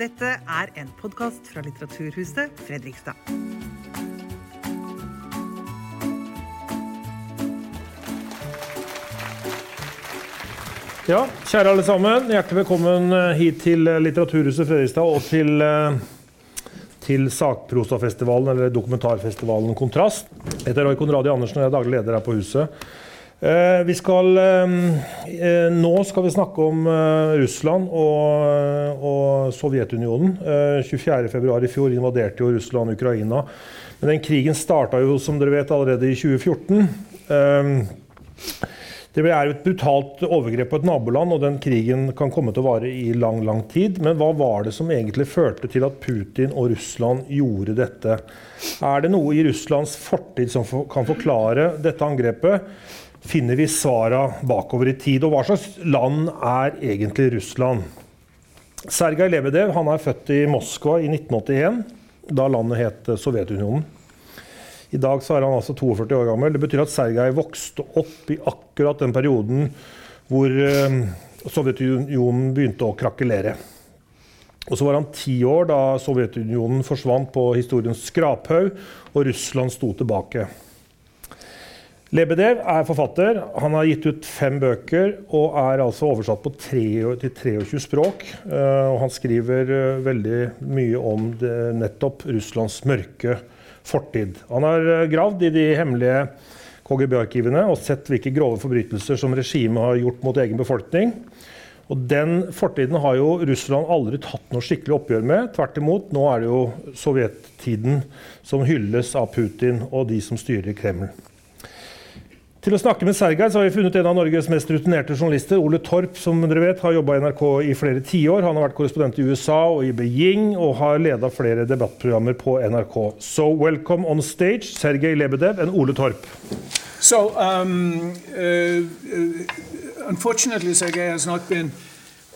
Dette er en podkast fra Litteraturhuset Fredrikstad. Ja, kjære alle sammen. Hjertelig velkommen eh, hit til eh, Litteraturhuset Fredrikstad og til, eh, til Sakprosafestivalen, eller dokumentarfestivalen Kontrast. Jeg heter Roy Konradi Andersen og jeg er daglig leder her på huset. Vi skal, nå skal vi snakke om Russland og, og Sovjetunionen. 24.2 i fjor invaderte jo Russland Ukraina. Men den krigen starta jo, som dere vet, allerede i 2014. Det er et brutalt overgrep på et naboland, og den krigen kan komme til å vare i lang lang tid. Men hva var det som egentlig førte til at Putin og Russland gjorde dette? Er det noe i Russlands fortid som kan forklare dette angrepet? Finner vi svara bakover i tid? Og hva slags land er egentlig Russland? Sergej Lebedev han er født i Moskva i 1981, da landet het Sovjetunionen. I dag så er han altså 42 år gammel. Det betyr at Sergej vokste opp i akkurat den perioden hvor eh, Sovjetunionen begynte å krakelere. Og så var han ti år da Sovjetunionen forsvant på historiens skraphaug og Russland sto tilbake. Lebedev er forfatter. Han har gitt ut fem bøker og er altså oversatt på tre, til 23 språk. Uh, og han skriver uh, veldig mye om det, nettopp Russlands mørke fortid. Han har eh, gravd i de hemmelige KGB-arkivene og sett hvilke grove forbrytelser som regimet har gjort mot egen befolkning. Og Den fortiden har jo Russland aldri tatt noe skikkelig oppgjør med. Tvert imot, nå er det jo sovjettiden som hylles av Putin og de som styrer Kreml. Til å snakke med Sergej har vi funnet en av Norges mest rutinerte journalister. Ole Torp som dere vet, har jobba i NRK i flere tiår. Han har vært korrespondent i USA og i Beijing og har leda flere debattprogrammer på NRK. So welcome on stage, Sergej Lebedev and Ole Torp. So, um, uh, uh unfortunately, Sergei has not been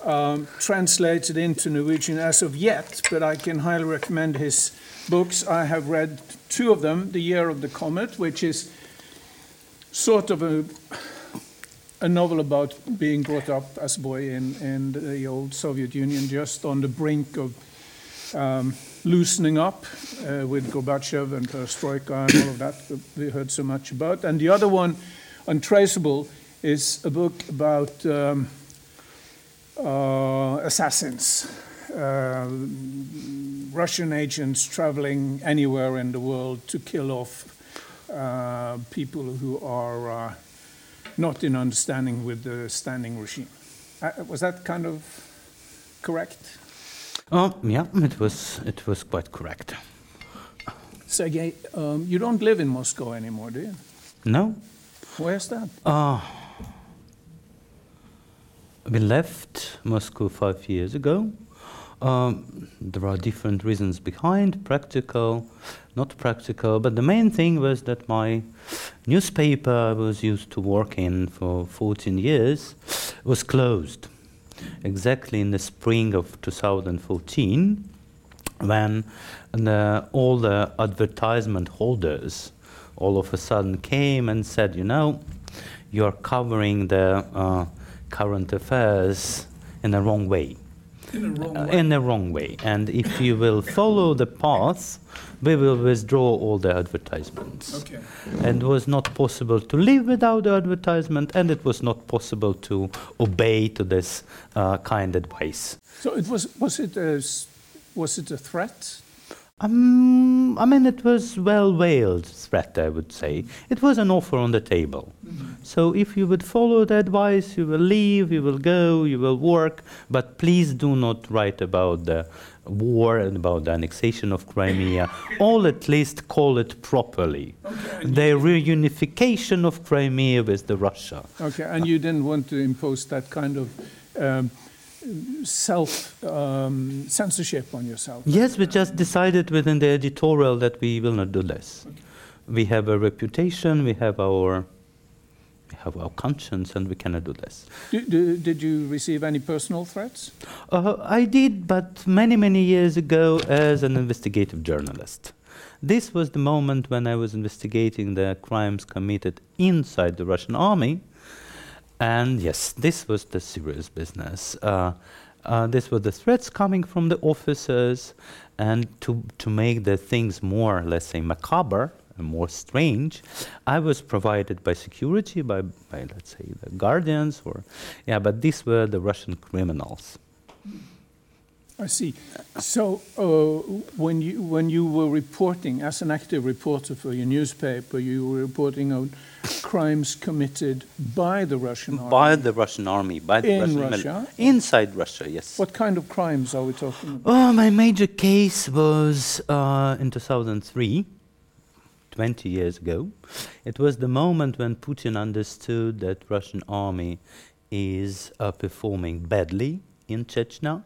um, translated into Norwegian as of yet, but I can highly recommend his books. I have read two of them The Year of the Comet, which is sort of a, a novel about being brought up as a boy in, in the old Soviet Union, just on the brink of um, loosening up uh, with Gorbachev and Perestroika and all of that that we heard so much about. And the other one, Untraceable, is a book about um, uh, assassins. Uh, Russian agents traveling anywhere in the world to kill off uh, people who are uh, not in understanding with the standing regime. Uh, was that kind of correct? Oh, yeah, it was, it was quite correct. Sergej, um, you don't live in Moscow anymore, do you? No. Where's that? Uh, we left Moscow five years ago. Um, there are different reasons behind, practical, not practical, but the main thing was that my newspaper I was used to work in for 14 years was closed exactly in the spring of 2014 when the, all the advertisement holders all of a sudden came and said, you know, you're covering the uh, current affairs in the wrong way. In the wrong uh, way. in the wrong way. And if you will follow the path, we will withdraw all the advertisements. Okay. And it was not possible to live without the advertisement, and it was not possible to obey to this uh, kind advice. So it was was it a, s- was it a threat? Um, I mean, it was well veiled threat, I would say. It was an offer on the table. So if you would follow the advice, you will leave, you will go, you will work, but please do not write about the war and about the annexation of Crimea, or at least call it properly. The reunification of Crimea with the Russia. Okay, and you didn't want to impose that kind of um, self um, censorship on yourself. Yes, we just decided within the editorial that we will not do this. We have a reputation, we have our we have our conscience, and we cannot do this. Do, do, did you receive any personal threats? Uh, I did, but many, many years ago as an investigative journalist. This was the moment when I was investigating the crimes committed inside the Russian army. And yes, this was the serious business. Uh, Uh, this were the threats coming from the officers, and to, to make the things more, let's say, macabre and more strange, I was provided by security, by, by let's say, the guardians, or yeah, but these were the Russian criminals. I see. So uh, when you when you were reporting as an active reporter for your newspaper, you were reporting on crimes committed by the Russian army. By the Russian army, by the In Russian Russia? inside Russia, yes. What kind of crimes are we talking about? Oh, my major case was uh, in 2003, 20 years ago. It was the moment when Putin understood that Russian army is uh, performing badly in Chechnya,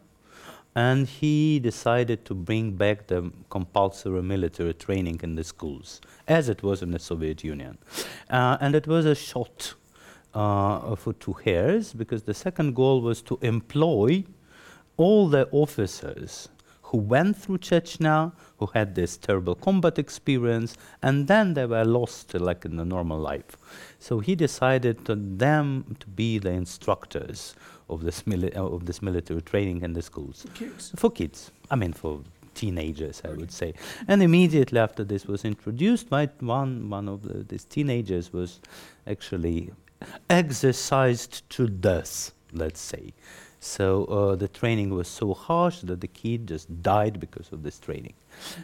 and he decided to bring back the compulsory military training in the schools, as it was in the Soviet Union. Uh, and it was a shot uh, for two hares, because the second goal was to employ all the officers who went through Chechnya, who had this terrible combat experience, and then they were lost like in the normal life. So he decided to them to be the instructors of this, mili- uh, of this military training in the schools. Kids. For kids, I mean for teenagers, I would say. And immediately after this was introduced, my, one, one of the, these teenagers was actually exercised to death, let's say. So uh, the training was so harsh that the kid just died because of this training.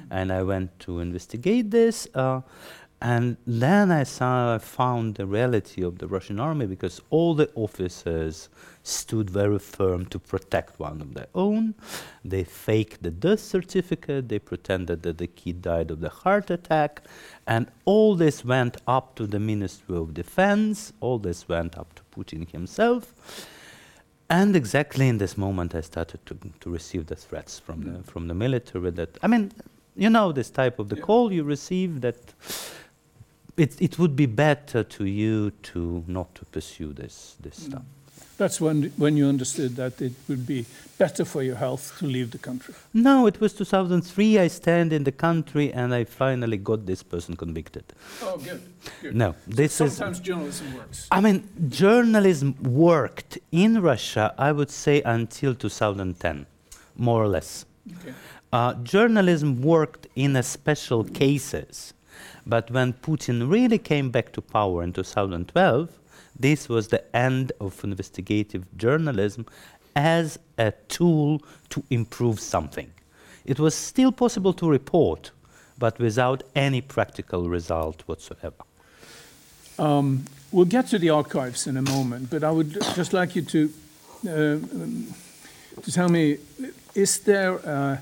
And I went to investigate this. Uh, and then I saw, I found the reality of the Russian army because all the officers stood very firm to protect one of their own. They faked the death certificate. They pretended that the kid died of the heart attack. And all this went up to the Ministry of Defense. All this went up to Putin himself. And exactly in this moment, I started to, to receive the threats from the from the military. That I mean, you know, this type of the call you receive that it it would be better to you to not to pursue this this stuff. That's when when you understood that it would be better for your health to leave the country. No, it was 2003. I stand in the country, and I finally got this person convicted. Oh, good. good. No, this is. Sometimes journalism works. I mean, journalism worked in Russia, I would say, until 2010, more or less. Okay. Uh, journalism worked in a special cases, but when Putin really came back to power in 2012, this was the end of investigative journalism as a tool to improve something. It was still possible to report, but without any practical result whatsoever. Um, we'll get to the archives in a moment, but I would just like you to uh, um, to tell me: is there uh,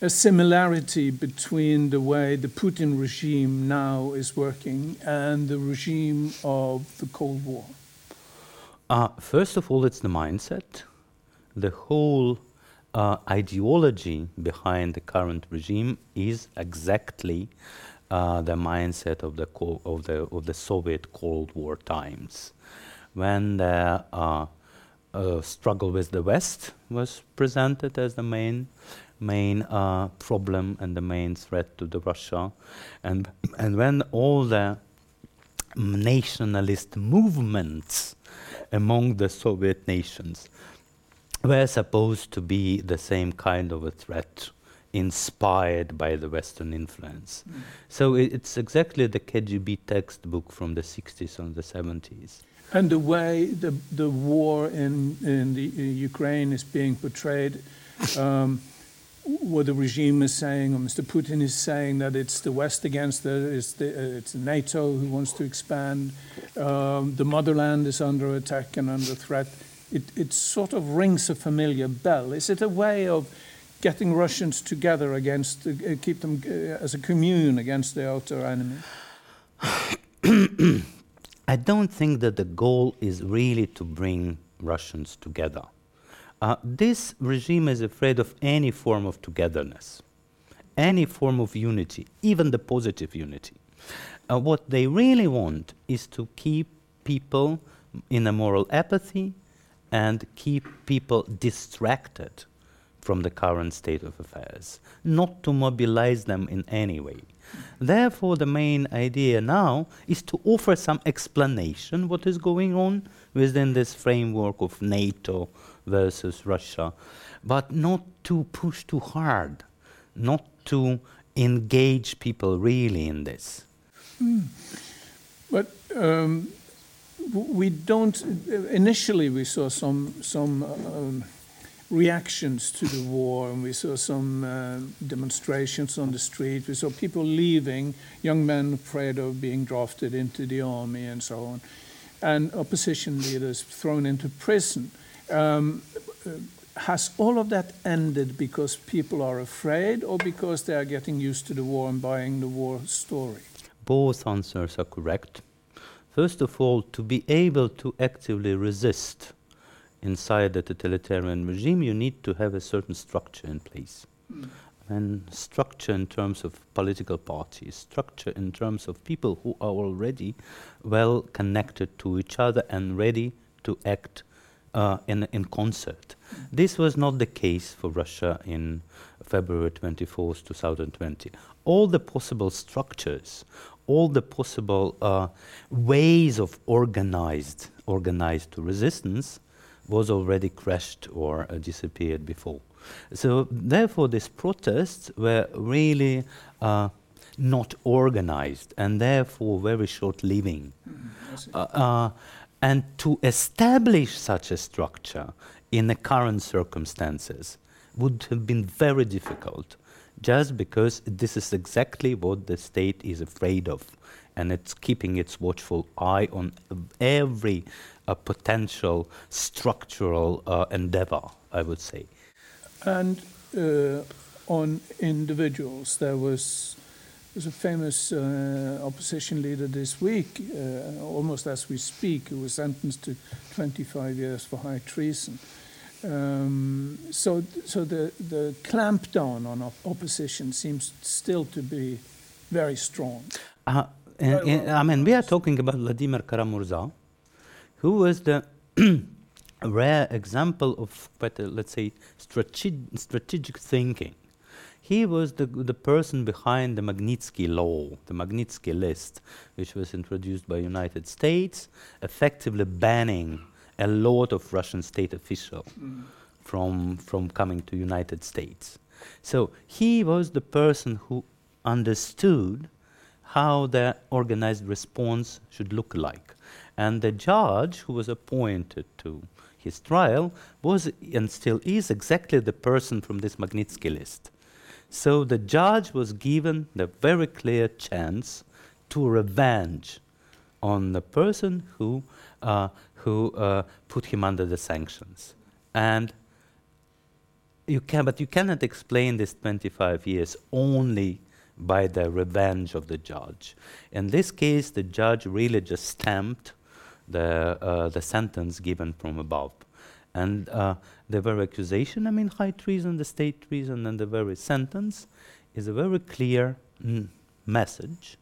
a similarity between the way the Putin regime now is working and the regime of the Cold War? Uh, first of all, it's the mindset. The whole uh, ideology behind the current regime is exactly uh, the mindset of the, of, the, of the Soviet Cold War times, when the uh, uh, struggle with the West was presented as the main main uh, problem and the main threat to the Russia, and and when all the nationalist movements among the Soviet nations were supposed to be the same kind of a threat inspired by the Western influence. So i- it's exactly the KGB textbook from the 60s and the 70s. And the way the, the war in, in the in Ukraine is being portrayed, um, what the regime is saying, or Mr. Putin is saying that it's the West against the, it's, the, uh, it's NATO who wants to expand, um, the motherland is under attack and under threat. It, it sort of rings a familiar bell. Is it a way of getting Russians together against, uh, keep them uh, as a commune against the outer enemy? I don't think that the goal is really to bring Russians together. Uh, this regime is afraid of any form of togetherness, any form of unity, even the positive unity. Uh, what they really want is to keep people in a moral apathy and keep people distracted from the current state of affairs, not to mobilize them in any way. Therefore, the main idea now is to offer some explanation what is going on within this framework of NATO versus Russia, but not to push too hard, not to engage people really in this. Mm. But um, we don't. Initially, we saw some some um, reactions to the war, and we saw some uh, demonstrations on the street. We saw people leaving, young men afraid of being drafted into the army, and so on, and opposition leaders thrown into prison. Um, has all of that ended because people are afraid, or because they are getting used to the war and buying the war story? Both answers are correct. First of all, to be able to actively resist inside a totalitarian regime, you need to have a certain structure in place. Mm. And structure in terms of political parties, structure in terms of people who are already well connected to each other and ready to act uh, in, in concert. This was not the case for Russia in February 24, 2020. All the possible structures, all the possible uh, ways of organized organized resistance was already crashed or uh, disappeared before. So therefore, these protests were really uh, not organized and therefore very short-living. Mm, and to establish such a structure in the current circumstances would have been very difficult just because this is exactly what the state is afraid of. And it's keeping its watchful eye on every uh, potential structural uh, endeavor, I would say. And uh, on individuals, there was, was a famous uh, opposition leader this week, uh, almost as we speak, who was sentenced to 25 years for high treason. Um, so, so the, the clampdown on op opposition seems still to be very strong. Uh, I mean, we are talking about Vladimir Kara-Murza, who was the rare example of quite a, let's say, strateg strategic thinking. He was the, the person behind the Magnitsky Law, the Magnitsky List, which was introduced by United States, effectively banning a lot of Russian state officials mm. from, from coming to United States. So he was the person who understood how the organized response should look like. And the judge who was appointed to his trial was and still is exactly the person from this Magnitsky list. So the judge was given the very clear chance to revenge on the person who uh, who uh, put him under the sanctions. And you can, but you cannot explain this 25 years only by the revenge of the judge. In this case, the judge really just stamped the, uh, the sentence given from above. And uh, the very accusation, I mean, high treason, the state treason, and the very sentence is a very clear mm, message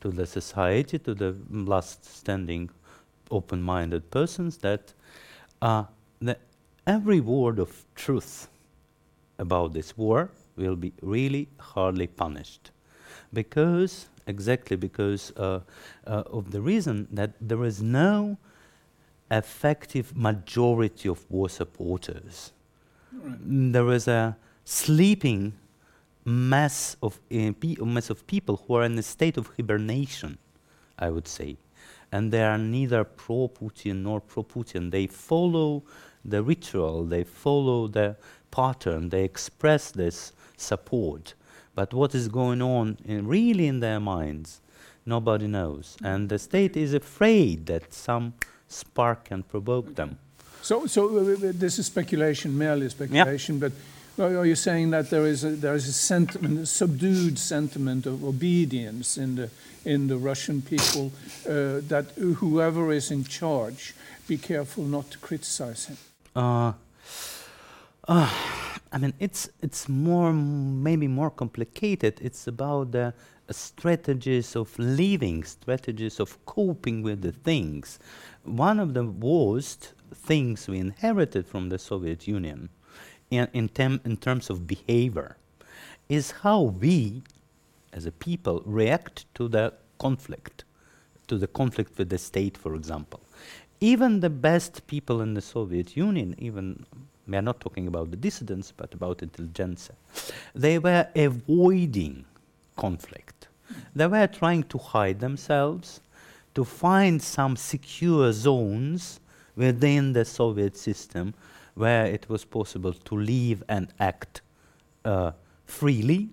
to the society, to the last standing open-minded persons that uh, the, every word of truth about this war will be really hardly punished. Because exactly because uh, uh, of the reason that there is no effective majority of war supporters. Right. There is a sleeping mass of, uh, mass of people who are in a state of hibernation, I would say and they are neither pro-Putin nor pro-Putin. They follow the ritual, they follow the pattern, they express this support. But what is going on in really in their minds, nobody knows. And the state is afraid that some spark and provoke them. So, so uh, uh this is speculation, merely speculation, yeah. but are you saying that there is a, there is a sentiment, a subdued sentiment of obedience in the in the Russian people uh, that whoever is in charge, be careful not to criticize him? Uh, uh, I mean, it's it's more maybe more complicated. It's about the uh, strategies of living, strategies of coping with the things. One of the worst things we inherited from the Soviet Union in, in, tem in terms of behavior is how we as a people react to the conflict, to the conflict with the state, for example. even the best people in the Soviet Union, even we are not talking about the dissidents, but about intelligentsia, they were avoiding conflict. They were trying to hide themselves, to find some secure zones within the Soviet system where it was possible to live and act uh, freely,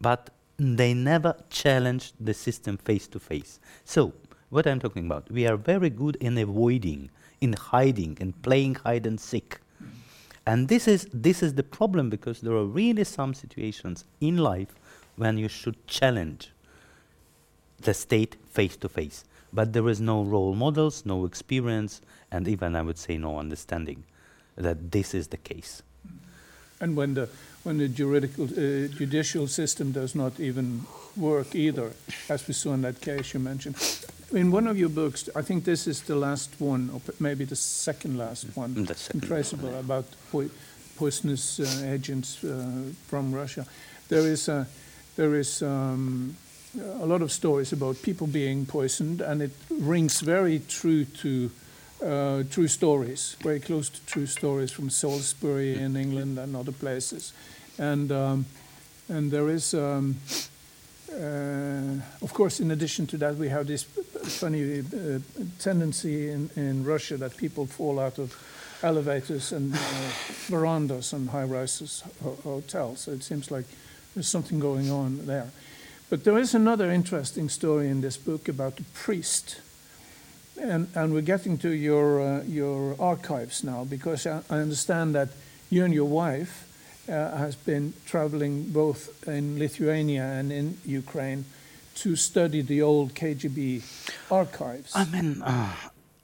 but they never challenged the system face to face. So, what I'm talking about, we are very good in avoiding, in hiding, in playing hide and seek. And this is, this is the problem because there are really some situations in life when you should challenge the state face to face. But there is no role models, no experience, and even I would say no understanding that this is the case. And when the when the juridical uh, judicial system does not even work either, as we saw in that case you mentioned. In one of your books, I think this is the last one, or maybe the second last one, The second Traceable, about po- poisonous uh, agents uh, from Russia. There is a, there is um, a lot of stories about people being poisoned, and it rings very true to uh, true stories, very close to true stories from Salisbury in England and other places. And um, and there is, um, uh, of course, in addition to that, we have this funny uh, tendency in, in Russia that people fall out of elevators and uh, verandas and high rises ho- hotels. So it seems like there's something going on there. But there is another interesting story in this book about a priest. And, and we're getting to your, uh, your archives now because I, I understand that you and your wife uh, has been traveling both in Lithuania and in Ukraine to study the old KGB archives. I mean, uh,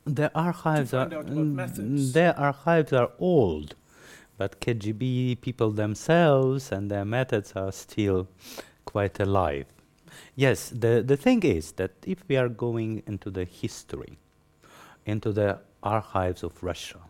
the archives are find out about mm, methods. their archives are old, but KGB people themselves and their methods are still quite alive. Yes, the the thing is that if we are going into the history, into the archives of Russia,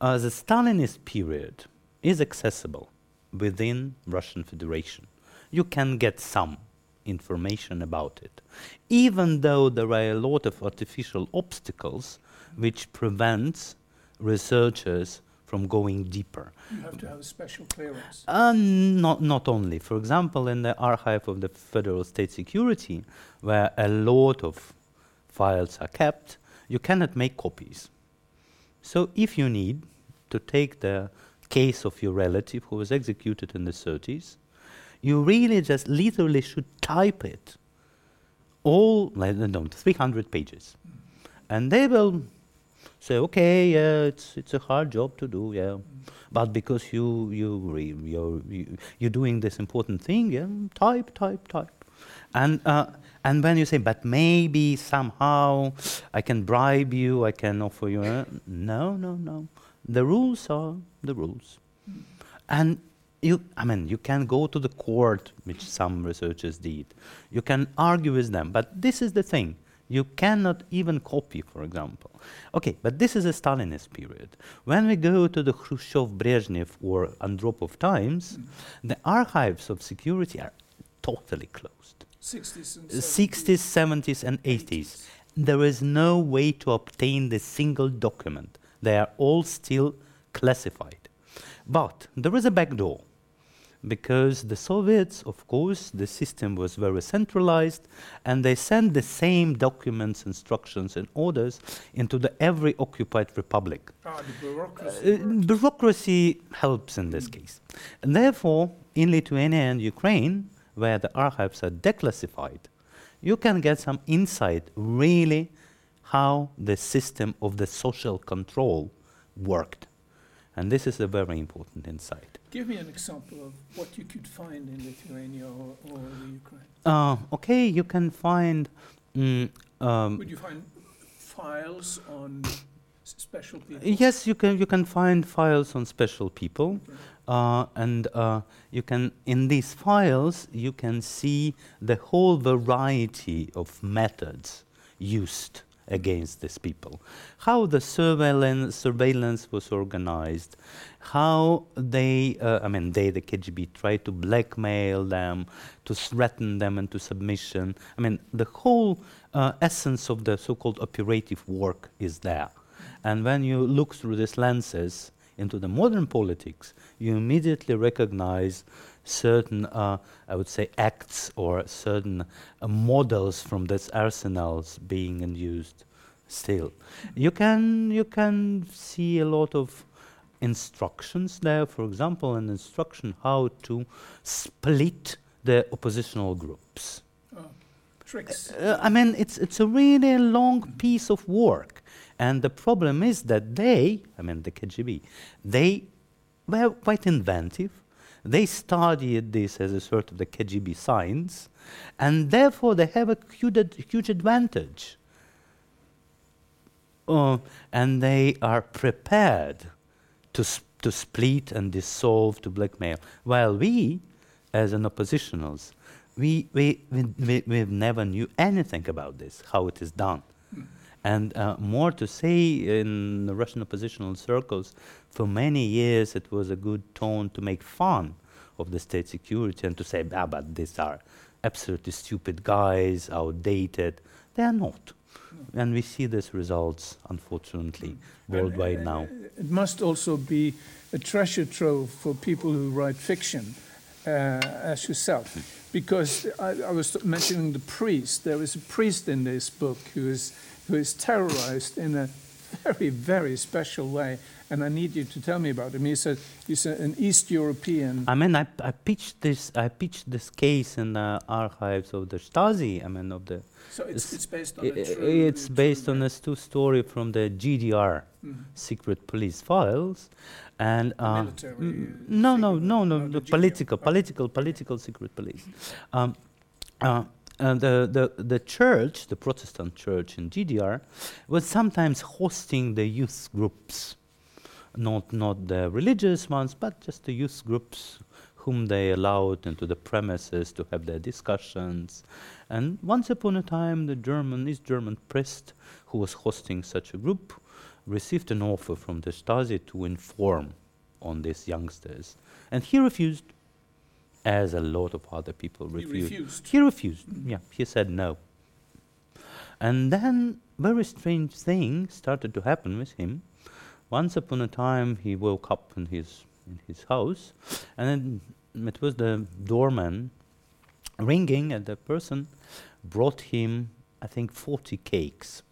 uh, the Stalinist period is accessible within Russian Federation. You can get some information about it, even though there are a lot of artificial obstacles which prevents researchers from going deeper. You have to have a special clearance. Uh, not, not only. For example, in the archive of the Federal State Security, where a lot of files are kept, you cannot make copies. So if you need to take the case of your relative who was executed in the 30s, you really just literally should type it all, I don't 300 pages. And they will say, okay, yeah, it's, it's a hard job to do, yeah. But because you, you, re, you're, you, you're doing this important thing, yeah, type, type, type. And, uh, and when you say, but maybe somehow I can bribe you, I can offer you, uh, no, no, no. The rules are the rules. And you, I mean, you can go to the court, which some researchers did. You can argue with them, but this is the thing. You cannot even copy, for example. Okay, but this is a Stalinist period. When we go to the Khrushchev, Brezhnev, or Andropov times, the archives of security are totally closed. 60s and 60s, 70s, and 80s. There is no way to obtain the single document. They are all still classified. But there is a backdoor because the Soviets, of course, the system was very centralized, and they sent the same documents, instructions, and orders into the every occupied republic. Ah, the bureaucracy. Uh, bureaucracy helps in this case. And therefore, in Lithuania and Ukraine, where the archives are declassified, you can get some insight really how the system of the social control worked. And this is a very important insight. Give me an example of what you could find in Lithuania or, or the Ukraine. Uh, okay, you can find. mm, um, Would you find files on special people? Yes, you can you can find files on special people, uh, and uh, you can in these files you can see the whole variety of methods used against these people. How the surveillance surveillance was organized, how they uh, I mean they the KGB tried to blackmail them, to threaten them into submission. I mean the whole uh, essence of the so-called operative work is there And when you look through these lenses into the modern politics, you immediately recognize certain, uh, I would say, acts or certain uh, models from these arsenals being used still. You can, you can see a lot of instructions there, for example, an instruction how to split the oppositional groups. Tricks. Uh, I mean, it's, it's a really long piece of work. And the problem is that they, I mean, the KGB, they were quite inventive. They studied this as a sort of the KGB science, and therefore they have a huge, huge advantage. Uh, and they are prepared to, s- to split and dissolve, to blackmail. While we, as an oppositionals, we, we, we, we, we never knew anything about this, how it is done. And uh, more to say, in the Russian oppositional circles, for many years it was a good tone to make fun of the state security and to say, ah, but these are absolutely stupid guys, outdated. They are not. And we see these results, unfortunately, worldwide now. It must also be a treasure trove for people who write fiction, uh, as yourself. Because I, I was mentioning the priest. There is a priest in this book who is, who is terrorized in a very, very special way. And I need you to tell me about him. He's, a, he's a, an East European. I mean, I, I pitched this. I pitched this case in the archives of the Stasi. I mean, of the. So it's, it's based on I- a I- true. it's based on a true story from the GDR Mhm. secret police files, and uh, military, uh, no, no, no, no, no, the the political, political, political secret police. Um, uh, and the, the, the church, the Protestant church in GDR, was sometimes hosting the youth groups, not, not the religious ones, but just the youth groups whom they allowed into the premises to have their discussions. And once upon a time, the German, East German priest who was hosting such a group received an offer from the Stasi to inform on these youngsters. And he refused, as a lot of other people He refused. refused. He refused. Yeah, he said no. And then very strange thing started to happen with him. Once upon a time, he woke up in his in his house, and then it was the doorman ringing, and the person brought him, I think, 40 cakes.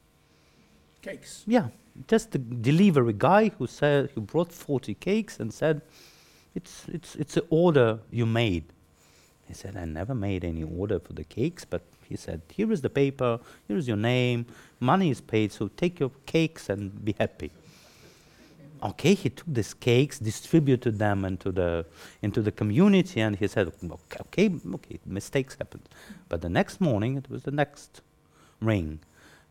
Cakes. Yeah, just the delivery guy who said who brought 40 cakes and said, "It's it's it's an order you made." He said, "I never made any order for the cakes, but he said, here is the paper, here is your name, money is paid, so take your cakes and be happy." Okay, he took these cakes, distributed them into the into the community, and he said, "Okay, okay, mistakes happened." But the next morning, it was the next ring.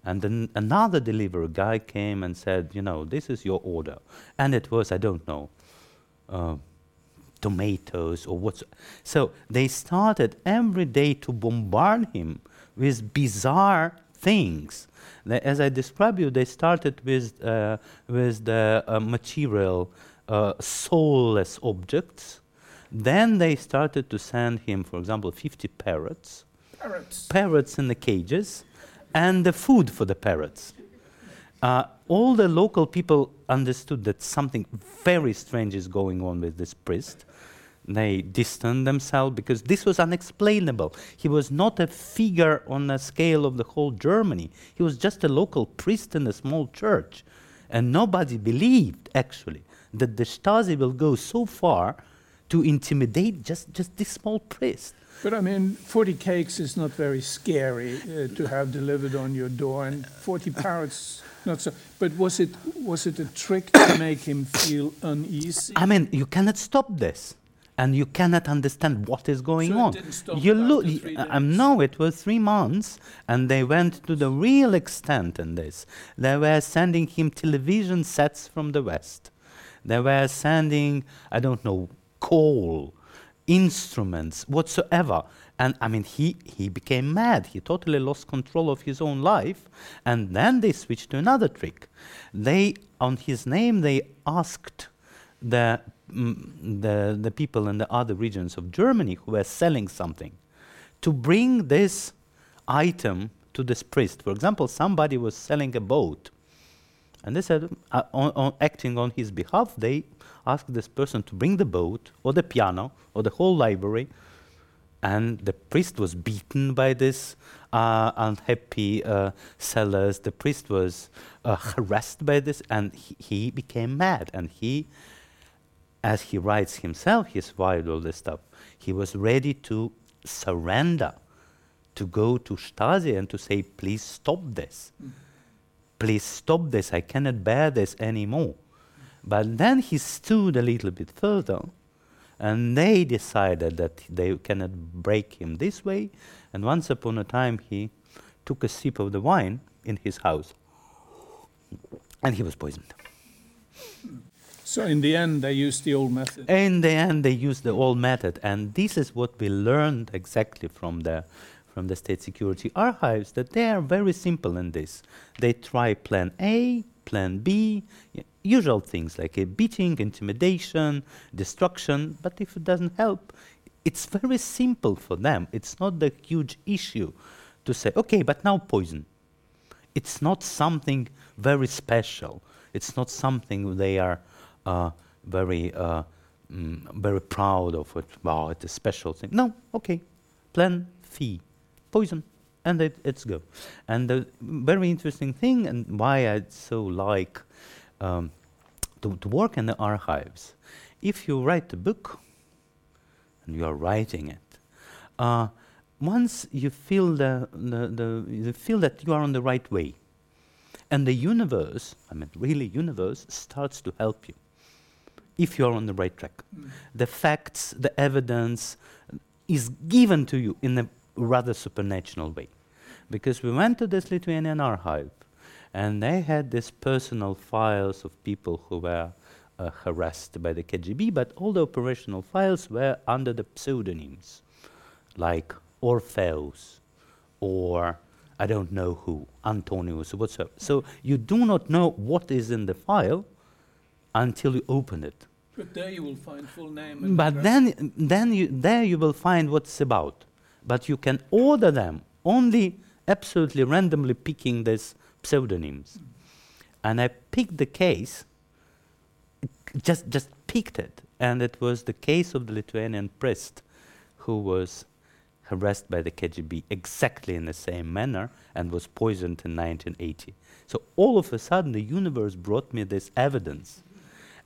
And then another delivery guy came and said, you know, this is your order. And it was, I don't know, uh, tomatoes or what's. So they started every day to bombard him with bizarre things. As I described you, they started with, uh, with the uh, material, uh, soulless objects. Then they started to send him, for example, 50 parrots Parrots. parrots in the cages and the food for the parrots. Uh, all the local people understood that something very strange is going on with this priest. They distanced themselves because this was unexplainable. He was not a figure on the scale of the whole Germany. He was just a local priest in a small church. And nobody believed, actually, that the Stasi will go so far to intimidate just, just this small priest. But I mean, 40 cakes is not very scary uh, to have delivered on your door, and 40 parrots, not so. But was it, was it a trick to make him feel uneasy? I mean, you cannot stop this, and you cannot understand what is going So on. you look. Um, no, it was three months, and they went to the real extent in this. They were sending him television sets from the West. They were sending, I don't know, coal, instruments, whatsoever. And I mean, he, he became mad. He totally lost control of his own life. And then they switched to another trick. They, on his name, they asked the, the, the people in the other regions of Germany who were selling something to bring this item to this priest. For example, somebody was selling a boat And they said, uh, on, on acting on his behalf, they asked this person to bring the boat or the piano or the whole library. And the priest was beaten by this uh, unhappy uh, sellers. The priest was uh, harassed by this, and he, he became mad. And he, as he writes himself, he survived all this stuff. He was ready to surrender, to go to Stasi and to say, please stop this. Please stop this. I cannot bear this anymore. But then he stood a little bit further, and they decided that they cannot break him this way. And once upon a time, he took a sip of the wine in his house, and he was poisoned. So in the end, they used the old method. In the end, they used the old method, and this is what we learned exactly from the from the state security archives that they are very simple in this. They try plan A, plan B, usual things like a beating, intimidation, destruction, but if it doesn't help, it's very simple for them. It's not the huge issue to say, okay, but now poison. It's not something very special. It's not something they are very, uh, mm, very proud of. It. Wow, it's a special thing. No, okay, plan fee, poison, and it, it's go. And the very interesting thing, and why I so like um, to, to work in the archives, if you write a book, and you are writing it, uh, once you feel the, the, the you feel that you are on the right way, and the universe, I mean, really, universe starts to help you if you are on the right track. The facts, the evidence is given to you in a rather supernatural way. Because we went to this Lithuanian archive and they had these personal files of people who were uh, harassed by the KGB, but all the operational files were under the pseudonyms like Orpheus or I don't know who, Antonius, or whatsoever. So you do not know what is in the file until you open it. But there you will find full name. and But address. then, then you, there you will find what it's about. But you can order them only absolutely randomly picking these pseudonyms. And I picked the case, just, just picked it, and it was the case of the Lithuanian priest who was harassed by the KGB exactly in the same manner and was poisoned in 1980. So all of a sudden, the universe brought me this evidence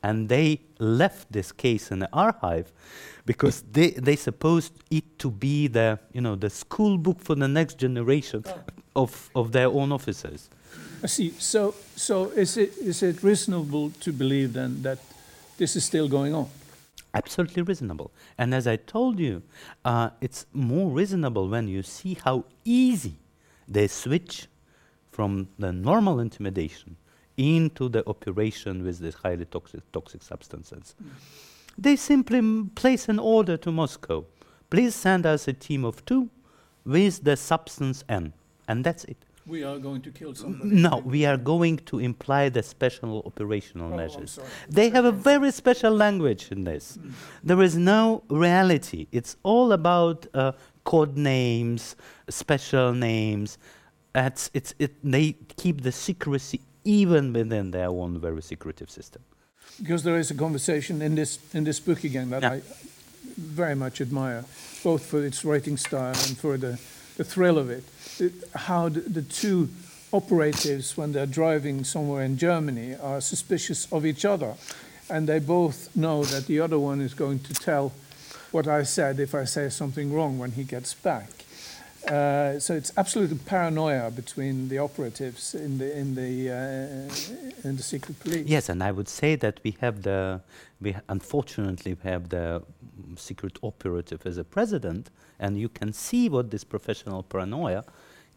and they left this case in the archive because they, they supposed it to be the you know the school book for the next generation of, of their own officers. I see. So, so is it is it reasonable to believe then that this is still going on? Absolutely reasonable. And as I told you, uh, it's more reasonable when you see how easy they switch from the normal intimidation into the operation with these highly toxic, toxic substances. They simply m- place an order to Moscow. Please send us a team of two with the substance N. And that's it. We are going to kill somebody. No, we are going to imply the special operational Oh, measures. They have a very special language in this. There is no reality. It's all about uh, code names, special names. It's, it's, it, they keep the secrecy even within their own very secretive system. Because there is a conversation in this in this book again that Yeah. I very much admire, both for its writing style and for the, the thrill of it. it how the, the two operatives, when they're driving somewhere in Germany, are suspicious of each other, and they both know that the other one is going to tell what I said if I say something wrong when he gets back. Uh, so it's absolute paranoia between the operatives in the in the uh, in the secret police. Yes, and I would say that we have the, we unfortunately we have the secret operative as a president, and you can see what this professional paranoia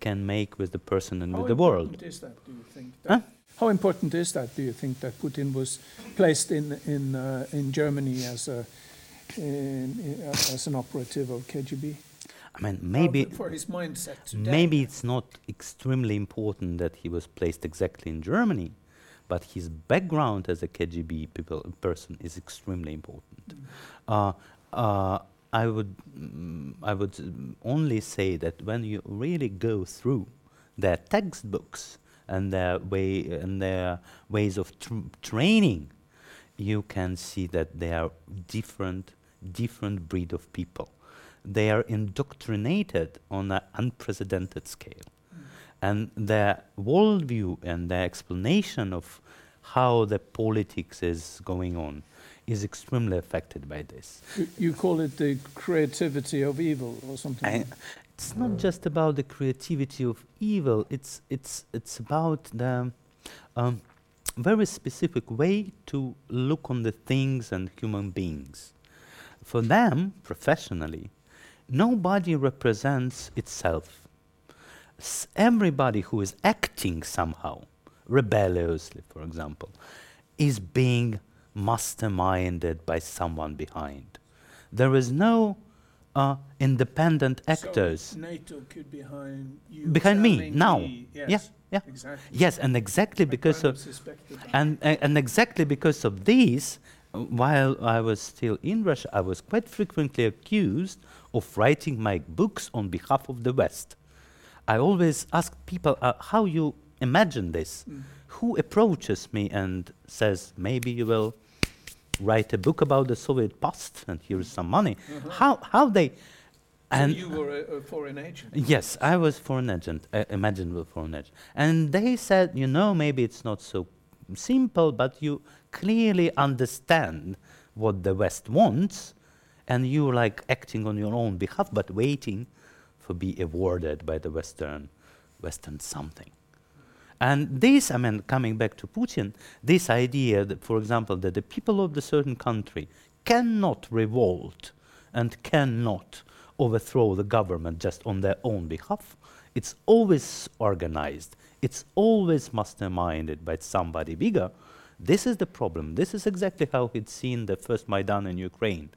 can make with the person and How with the world. How important is that, do you think? Huh? How important is that, do you think, that Putin was placed in, in, uh, in Germany as, a, in, in, as an operative of KGB? I mean, maybe. For his mindset today. Maybe it's not extremely important that he was placed exactly in Germany, but his background as a KGB people, person is extremely important. Uh, uh, I would, mm, I would mm, only say that when you really go through their textbooks, and their way and their ways of tr- training, you can see that they are different, different breed of people. They are indoctrinated on an unprecedented scale, and their worldview and their explanation of how the politics is going on is extremely affected by this. You, you call it the creativity of evil or something. I, it's not just about the creativity of evil. It's it's it's about the um, very specific way to look on the things and human beings. For them, professionally, nobody represents itself. S- everybody who is acting somehow, rebelliously, for example, is being masterminded by someone behind. There is no uh, independent actors. So NATO could behind you. Behind me, now. me- Yeah, Yes, yeah. exactly. Yes, and exactly I because of that. and and exactly because of these, while I was still in Russia, I was quite frequently accused of writing my books on behalf of the West. I always ask people uh, how you imagine this. Mm. Who approaches me and says, maybe you will write a book about the Soviet past and here's some money? Uh-huh. How how they So and you were a, a foreign agent. Yes, I was foreign agent, uh, imaginable foreign agent. And they said, you know, maybe it's not so simple, but you clearly understand what the West wants, and you're like acting on your own behalf, but waiting for be awarded by the Western, Western something. And this, I mean, coming back to Putin, this idea that, for example, that the people of the certain country cannot revolt and cannot overthrow the government just on their own behalf, it's always organized, it's always masterminded by somebody bigger. This is the problem. This is exactly how he'd seen the first Maidan in Ukraine.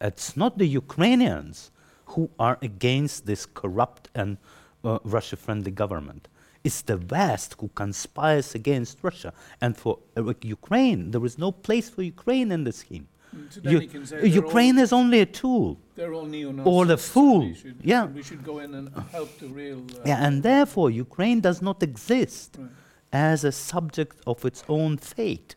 It's not the Ukrainians who are against this corrupt and uh, Russia friendly government. It's the West who conspires against Russia. And for uh, Ukraine, there is no place for Ukraine in the scheme. Mm, So then You- you can say they're Ukraine is only a tool. they're all neo-Nazis. or the so fool, We should, yeah. We should go in and help the real. Uh, Yeah, and therefore, Ukraine does not exist Right. as a subject of its own fate.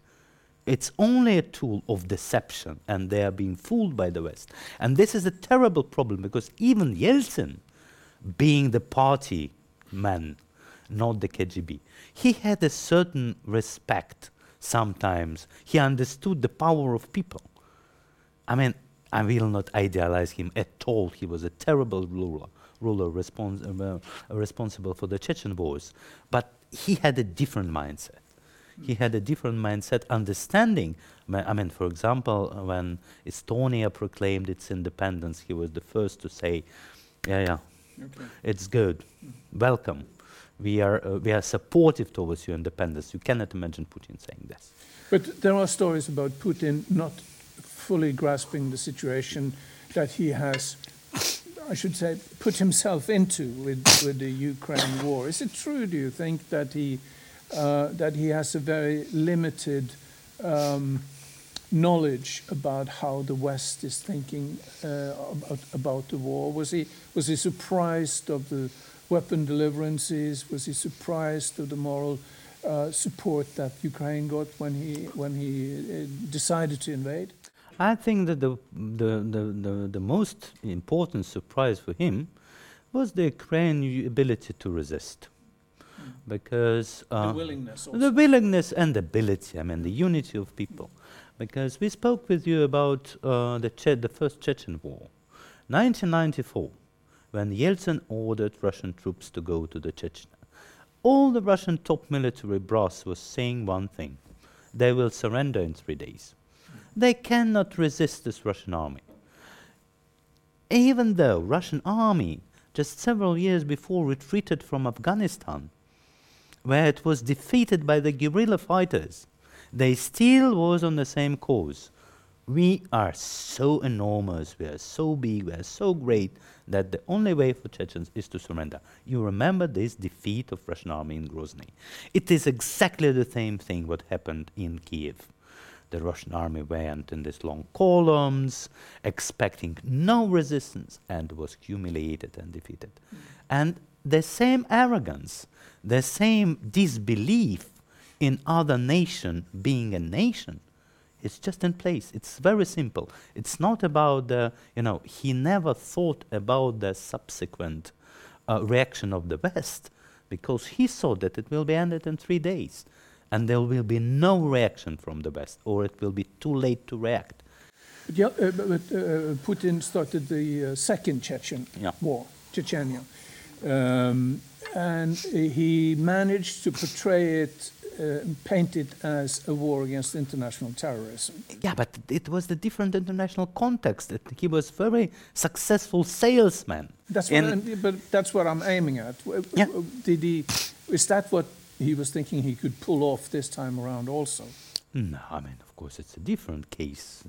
It's only a tool of deception, and they are being fooled by the West. And this is a terrible problem because even Yeltsin, being the party man, not the KGB, he had a certain respect sometimes. He understood the power of people. I mean, I will not idealize him at all. He was a terrible ruler, ruler respons- uh, responsible for the Chechen wars. But he had a different mindset. He had a different mindset, understanding. I mean- for example, when Estonia proclaimed its independence, he was the first to say, "Yeah, yeah, Okay. it's good. Welcome. We are uh, we are supportive towards your independence." You cannot imagine Putin saying this. But there are stories about Putin not fully grasping the situation that he has, I should say, put himself into with, with the Ukraine war. Is it true, do you think, that he, uh, that he has a very limited um, knowledge about how the West is thinking uh, about, about the war? Was he, was he surprised of the weapon deliverances? Was he surprised of the moral uh, support that Ukraine got when he when he uh, decided to invade? I think that the, the, the, the, the most important surprise for him was the Ukrainian ability to resist. Because uh, the willingness. Also. the willingness and ability, I mean, the unity of people. Because we spoke with you about uh, the, che- the first Chechen war, 1994, when Yeltsin ordered Russian troops to go to the Chechnya. All the Russian top military brass was saying one thing they will surrender in three days. They cannot resist this Russian army. Even though Russian army just several years before retreated from Afghanistan, where it was defeated by the guerrilla fighters, they still was on the same course. We are so enormous, we are so big, we are so great that the only way for Chechens is to surrender. You remember this defeat of Russian army in Grozny. It is exactly the same thing what happened in Kiev. The Russian army went in these long columns, expecting no resistance, and was humiliated and defeated. And the same arrogance, the same disbelief in other nation being a nation it's just in place. It's very simple. It's not about the, you know, he never thought about the subsequent uh, reaction of the West because he saw that it will be ended in three days and there will be no reaction from the West or it will be too late to react. Yeah, uh, but uh, Putin started the uh, second Chechen Yeah. war, Chechnya. Um, and he managed to portray it, uh, paint it as a war against international terrorism. Yeah, but it was the different international context. It, he was very successful salesman. That's what, I'm- but that's what I'm aiming at. Yeah. Did he? Is that what he was thinking he could pull off this time around? Also, No, I mean, of course, it's a different case.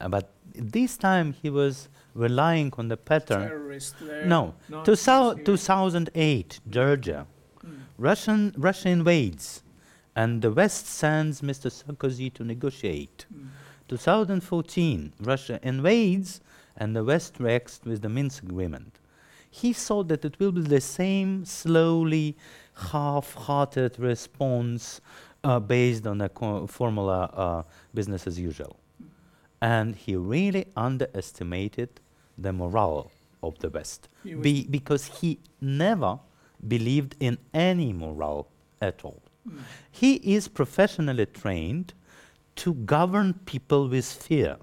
Uh, but this time he was relying on the pattern. No, not two 2008, Georgia. Russian, Russia invades, and the West sends Mr. Sarkozy to negotiate. 2014, Russia invades, and the West reacts with the Minsk agreement. He thought that it will be the same slowly, half-hearted response uh, based on a co- formula uh, business as usual. And he really underestimated the morale of the West Be- because he never believed in any morale at all. Hmm. He is professionally trained to govern people with fear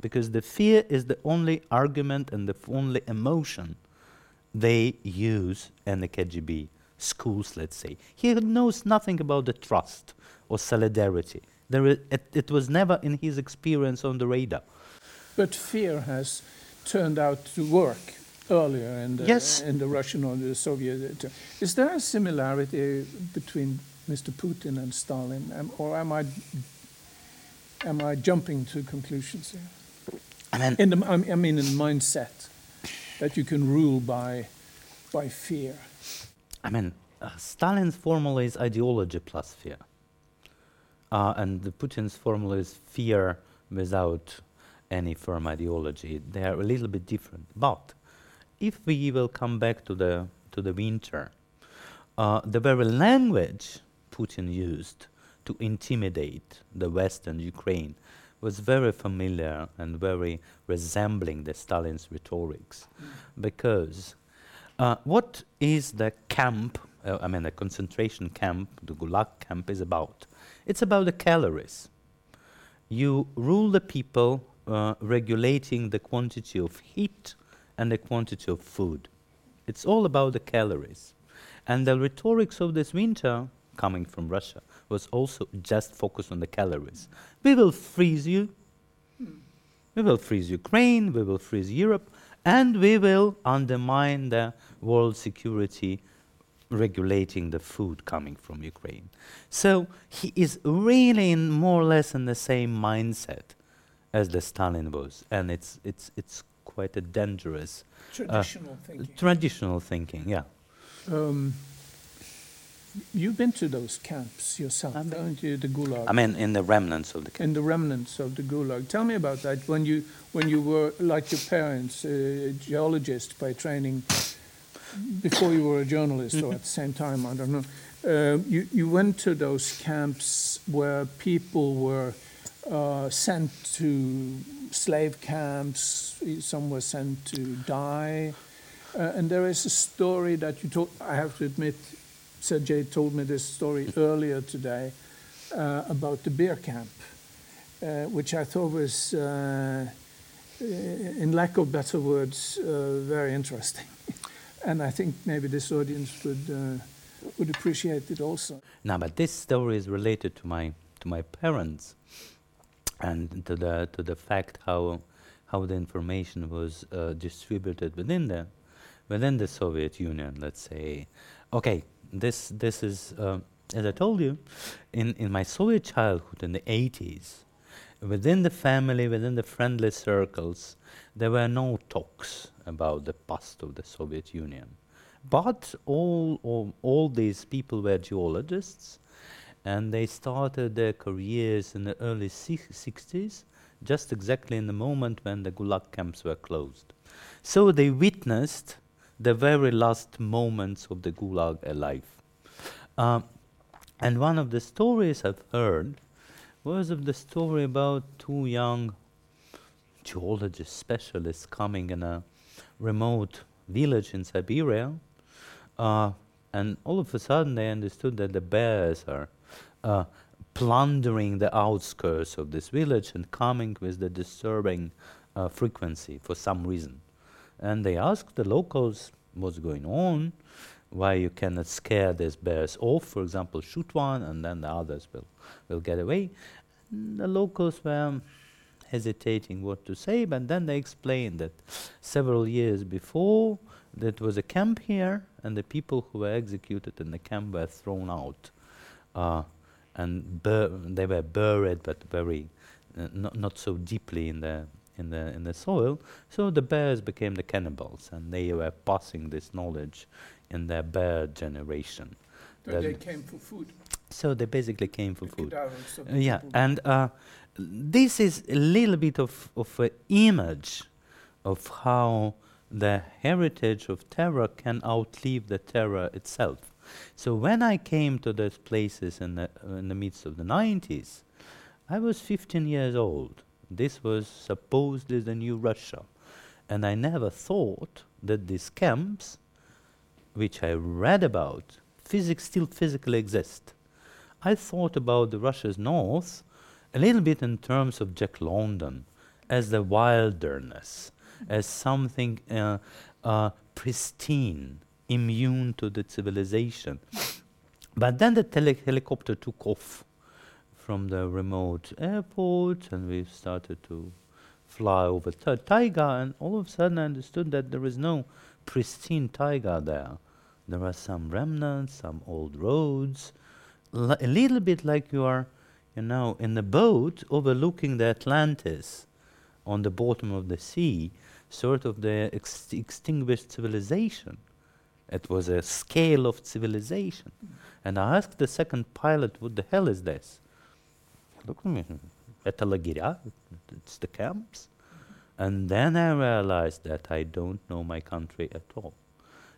because the fear is the only argument and the only emotion they use in the KGB schools, let's say. He knows nothing about the trust or solidarity. There it, it was never in his experience on the radar. But fear has turned out to work earlier in the, Yes. in the Russian or the Soviet. Is there a similarity between Mr. Putin and Stalin, Am- or am I am I jumping to conclusions here? I mean, In the, I mean- I mean, in mindset that you can rule by by fear. I mean, uh, Stalin's formula is ideology plus fear. Uh, and the Putin's formula is fear without any firm ideology. They are a little bit different. But if we will come back to the, to the winter, uh, the very language Putin used to intimidate the West and Ukraine was very familiar and very resembling the Stalin's rhetorics. Because uh, what is the camp, uh, I mean, the concentration camp, the Gulag camp is about? It's about the calories. You rule the people uh, regulating the quantity of heat and the quantity of food. It's all about the calories. And the rhetorics of this winter, coming from Russia, was also just focused on the calories. We will freeze you, we will freeze Ukraine, we will freeze Europe, and we will undermine the world security regulating the food coming from Ukraine. So he is really in more or less in the same mindset as the Stalin was, and it's it's it's quite a dangerous Traditional thinking. traditional thinking. Yeah, Um, you've been to those camps yourself, I've been- haven't you? The Gulag. I mean in the remnants of the. in the remnants of the Gulag. Tell me about that. When you when you were like your parents, a geologist by training, before you were a journalist, or at the same time, I don't know. Um, you you went to those camps where people were uh, sent to slave camps. Some were sent to die. Uh, and there is a story that you told. I have to admit, Sergej told me this story earlier today uh, about the beer camp, uh, which I thought was, uh, in lack of better words, uh, very interesting. and I think maybe this audience would uh, would appreciate it also. Now, but this story is related to my to my parents, and to the to the fact how how the information was uh, distributed within the within the Soviet Union. Let's say, okay, this this is uh, as I told you, in in my Soviet childhood in the 80s, within the family, within the friendly circles, there were no talks about the past of the Soviet Union. But all, all, all these people were geologists, and they started their careers in the early six- 60s, just exactly in the moment when the Gulag camps were closed. So they witnessed the very last moments of the Gulag alive. Um, and one of the stories I've heard was of the story about two young geologist specialists coming in a remote village in Siberia. Uh, and all of a sudden they understood that the bears are uh, plundering the outskirts of this village and coming with the disturbing uh, frequency for some reason. And they asked the locals what's going on, why you cannot scare these bears off, for example, shoot one and then the others will, will get away. And the locals were hesitating what to say, but then they explained that several years before there was a camp here, and the people who were executed in the camp were thrown out, uh, and they were buried, but very uh, not, not so deeply in the in the in the soil. So the bears became the cannibals, and they were passing this knowledge in their bear generation. So they came for food. So they basically came for The food. Uh, yeah, and uh, this is a little bit of, of an image of how the heritage of terror can outlive the terror itself. So when I came to those places in the, uh, in the midst of the 90s, I was 15 years old. This was supposedly the new Russia. And I never thought that these camps, which I read about, physics still physically exist. I thought about the Russia's north a little bit in terms of Jack London as the wilderness, as something uh, uh, pristine, immune to the civilization. But then the tele- helicopter took off from the remote airport, and we started to fly over ta- taiga, and all of a sudden I understood that there is no pristine taiga there. There are some remnants, some old roads, li- a little bit like you are, you know, in a boat overlooking the Atlantis on the bottom of the sea, sort of the ex- extinguished civilization. It was a scale of civilization. And I asked the second pilot, what the hell is this? Look at me. Это лагеря, it's the camps. And then I realized that I don't know my country at all.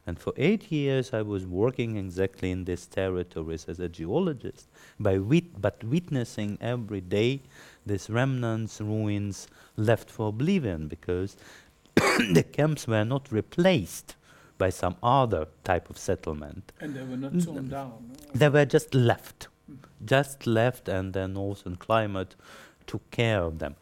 And for eight years, I was working exactly in these territories as a geologist, by wit- but witnessing every day these remnants, ruins left for oblivion because the camps were not replaced by some other type of settlement. And they were not torn mm. down. They were just left, just left, and the northern climate took care of them.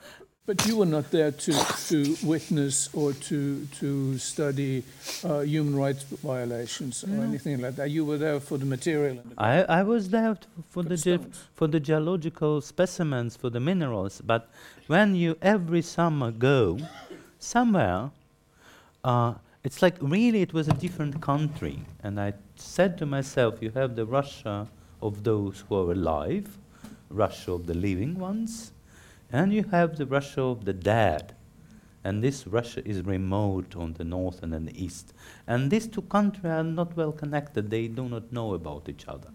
But you were not there to, to witness or to, to study uh, human rights violations or anything like that. You were there for the material. The I, I was there for the ge- for the geological specimens for the minerals. But when you every summer go somewhere, uh, it's like really it was a different country. And I said to myself, you have the Russia of those who are alive, Russia of the living ones, and you have the Russia of the dead. And this Russia is remote on the north and on the east. And these two countries are not well connected. They do not know about each other.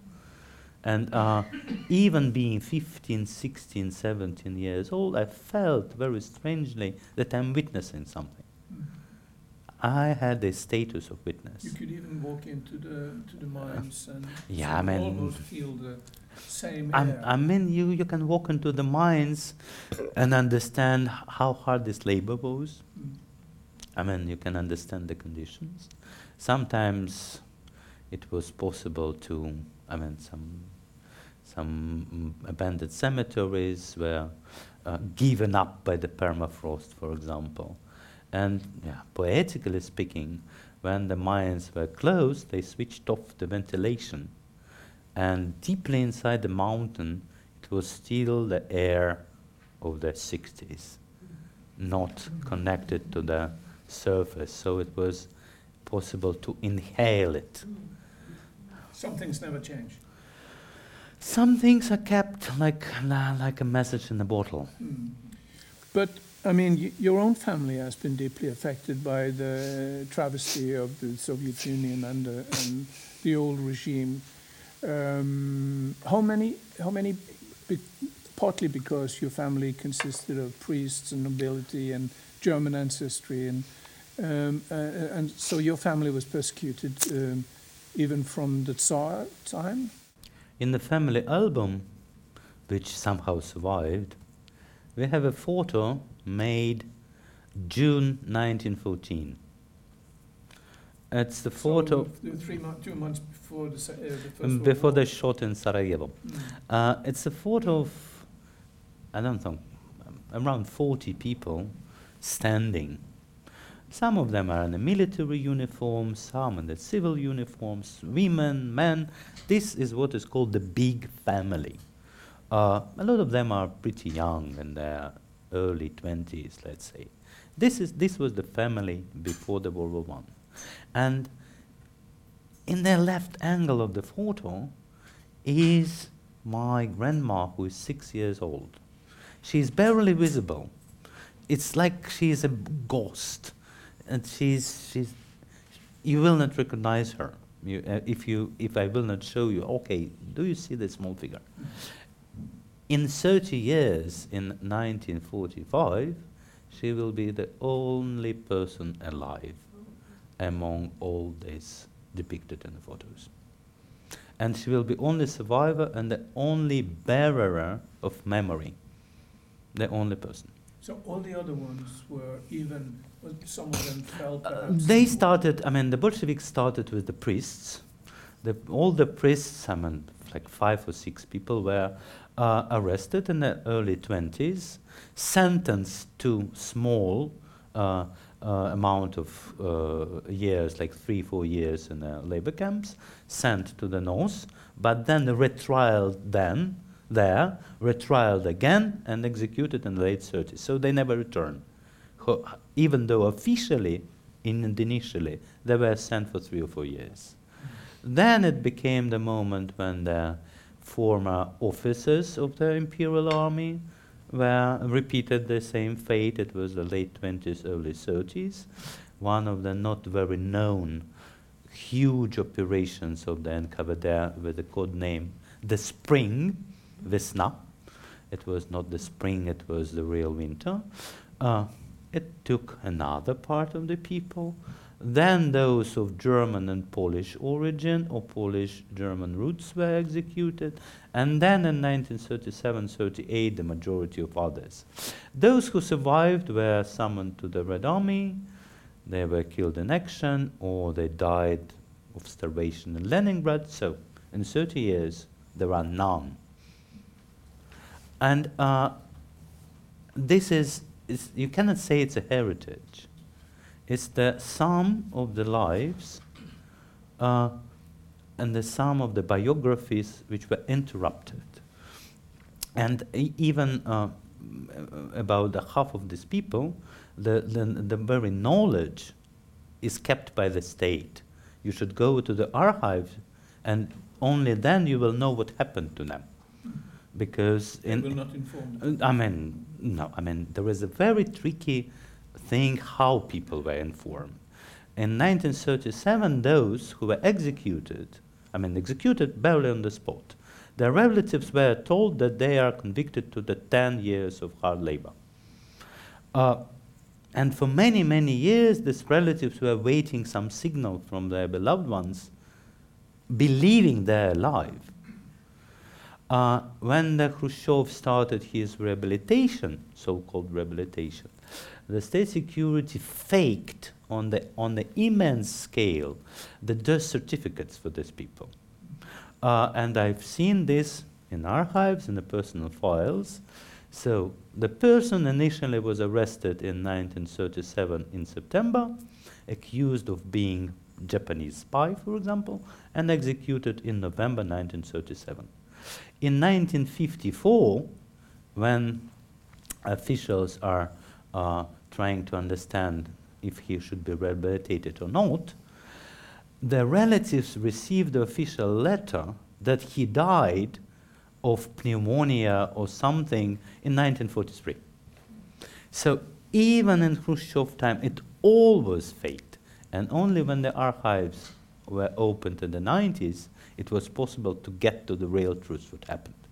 And uh, even being 15, 16, 17 years old, I felt very strangely that I'm witnessing something. I had the status of witness. You could even walk into the to the mines and Yeah, I mean- almost feel the same air. I mean, you, you can walk into the mines and understand how hard this labor was. Mm. I mean, you can understand the conditions. Sometimes it was possible to, I mean, some, some mm, abandoned cemeteries were uh, given up by the permafrost, for example. And yeah, poetically speaking, when the mines were closed, they switched off the ventilation. And deeply inside the mountain, it was still the air of the 60s, not connected to the surface. So it was possible to inhale it. Some things never change. Some things are kept like, like a message in a bottle. Mm. But I mean, your own family has been deeply affected by the travesty of the Soviet Union and the, and the old regime. Um, how many? How many? Be, partly because your family consisted of priests and nobility and German ancestry, and Um, uh, and so your family was persecuted um, even from the Tsar time? In the family album, which somehow survived, we have a photo made June 1914. It's the photo So th- three mo- two months before the, uh, the First um, World before War. the shot in Sarajevo. Mm. Uh, it's a photo of, I don't know, um, around 40 people standing. Some of them are in the military uniforms, some in the civil uniforms, women, men. This is what is called the big family. Uh, a lot of them are pretty young, in their early 20s, let's say. This, is, this was the family before the World War One. And in the left angle of the photo is my grandma, who is six years old. She's barely visible. It's like she's a ghost, and she's she's. You will not recognize her. You, uh, if you if I will not show you. Okay, do you see the small figure? In 30 years, in 1945, she will be the only person alive among all these depicted in the photos. And she will be only survivor and the only bearer of memory. The only person. So all the other ones were even, some of them fell Uh, they started, I mean, the Bolsheviks started with the priests. The, all the priests, I mean, like five or six people, were uh, arrested in the early 20s, sentenced to small uh, uh, amount of uh, years, like three, four years in labor camps, sent to the north, but then retrialed then there, retrialed again, and executed in the late 30s. So they never returned ho- even though officially, in initially, they were sent for three or four years. Then it became the moment when the former officers of the imperial army were repeated the same fate. It was the late 20s, early 30s. One of the not very known huge operations of the NKVD with the code name the Spring, Vesna. It was not the spring, it was the real winter. Uh, it took another part of the people. Then those of German and Polish origin or Polish German roots were executed. And then in 1937 38, the majority of others. Those who survived were summoned to the Red Army, they were killed in action, or they died of starvation in Leningrad. So in 30 years, there are none. And uh, this is, is, you cannot say it's a heritage. It's the sum of the lives uh, and the sum of the biographies which were interrupted. And even uh, about the half of these people, the, the, the very knowledge is kept by the state. You should go to the archives, and only then you will know what happened to them. Because They in, will not inform them. I mean, no, I mean, there is a very tricky thing how people were informed. In 1937, those who were executed, I mean, executed barely on the spot, their relatives were told that they are convicted to the 10 years of hard labor. Uh, and for many, many years, these relatives were waiting some signal from their beloved ones, believing they're alive. Uh, when the Khrushchev started his rehabilitation, so-called rehabilitation, the state security faked on the on the immense scale the death certificates for these people, uh, and I've seen this in archives in the personal files. So the person initially was arrested in 1937 in September, accused of being Japanese spy, for example, and executed in November 1937. In 1954, when officials are uh, trying to understand if he should be rehabilitated or not, the relatives received the official letter that he died of pneumonia or something in 1943. So even in Khrushchev time, it always was fake. And only when the archives were opened in the 90s, it was possible to get to the real truth what happened.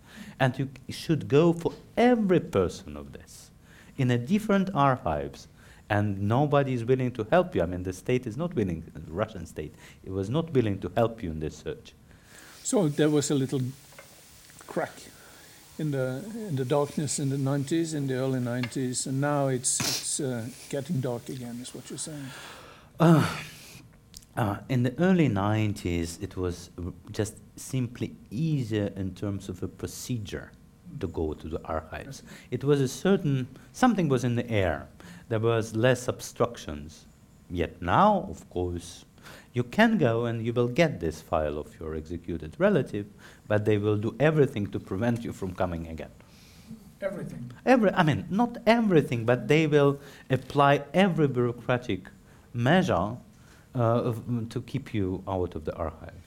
And you should go for every person of this in a different archives and nobody is willing to help you. I mean, the state is not willing, the Russian state, it was not willing to help you in this search. So there was a little crack in the in the darkness in the 90s, in the early 90s, and now it's it's uh, getting dark again. Is what you're saying? Uh, uh, in the early 90s, it was just simply easier in terms of a procedure to go to the archives. It was a certain, something was in the air. There was less obstructions. Yet now, of course, you can go and you will get this file of your executed relative, but they will do everything to prevent you from coming again. Everything. Every, I mean, not everything, but they will apply every bureaucratic measure uh, to keep you out of the archive.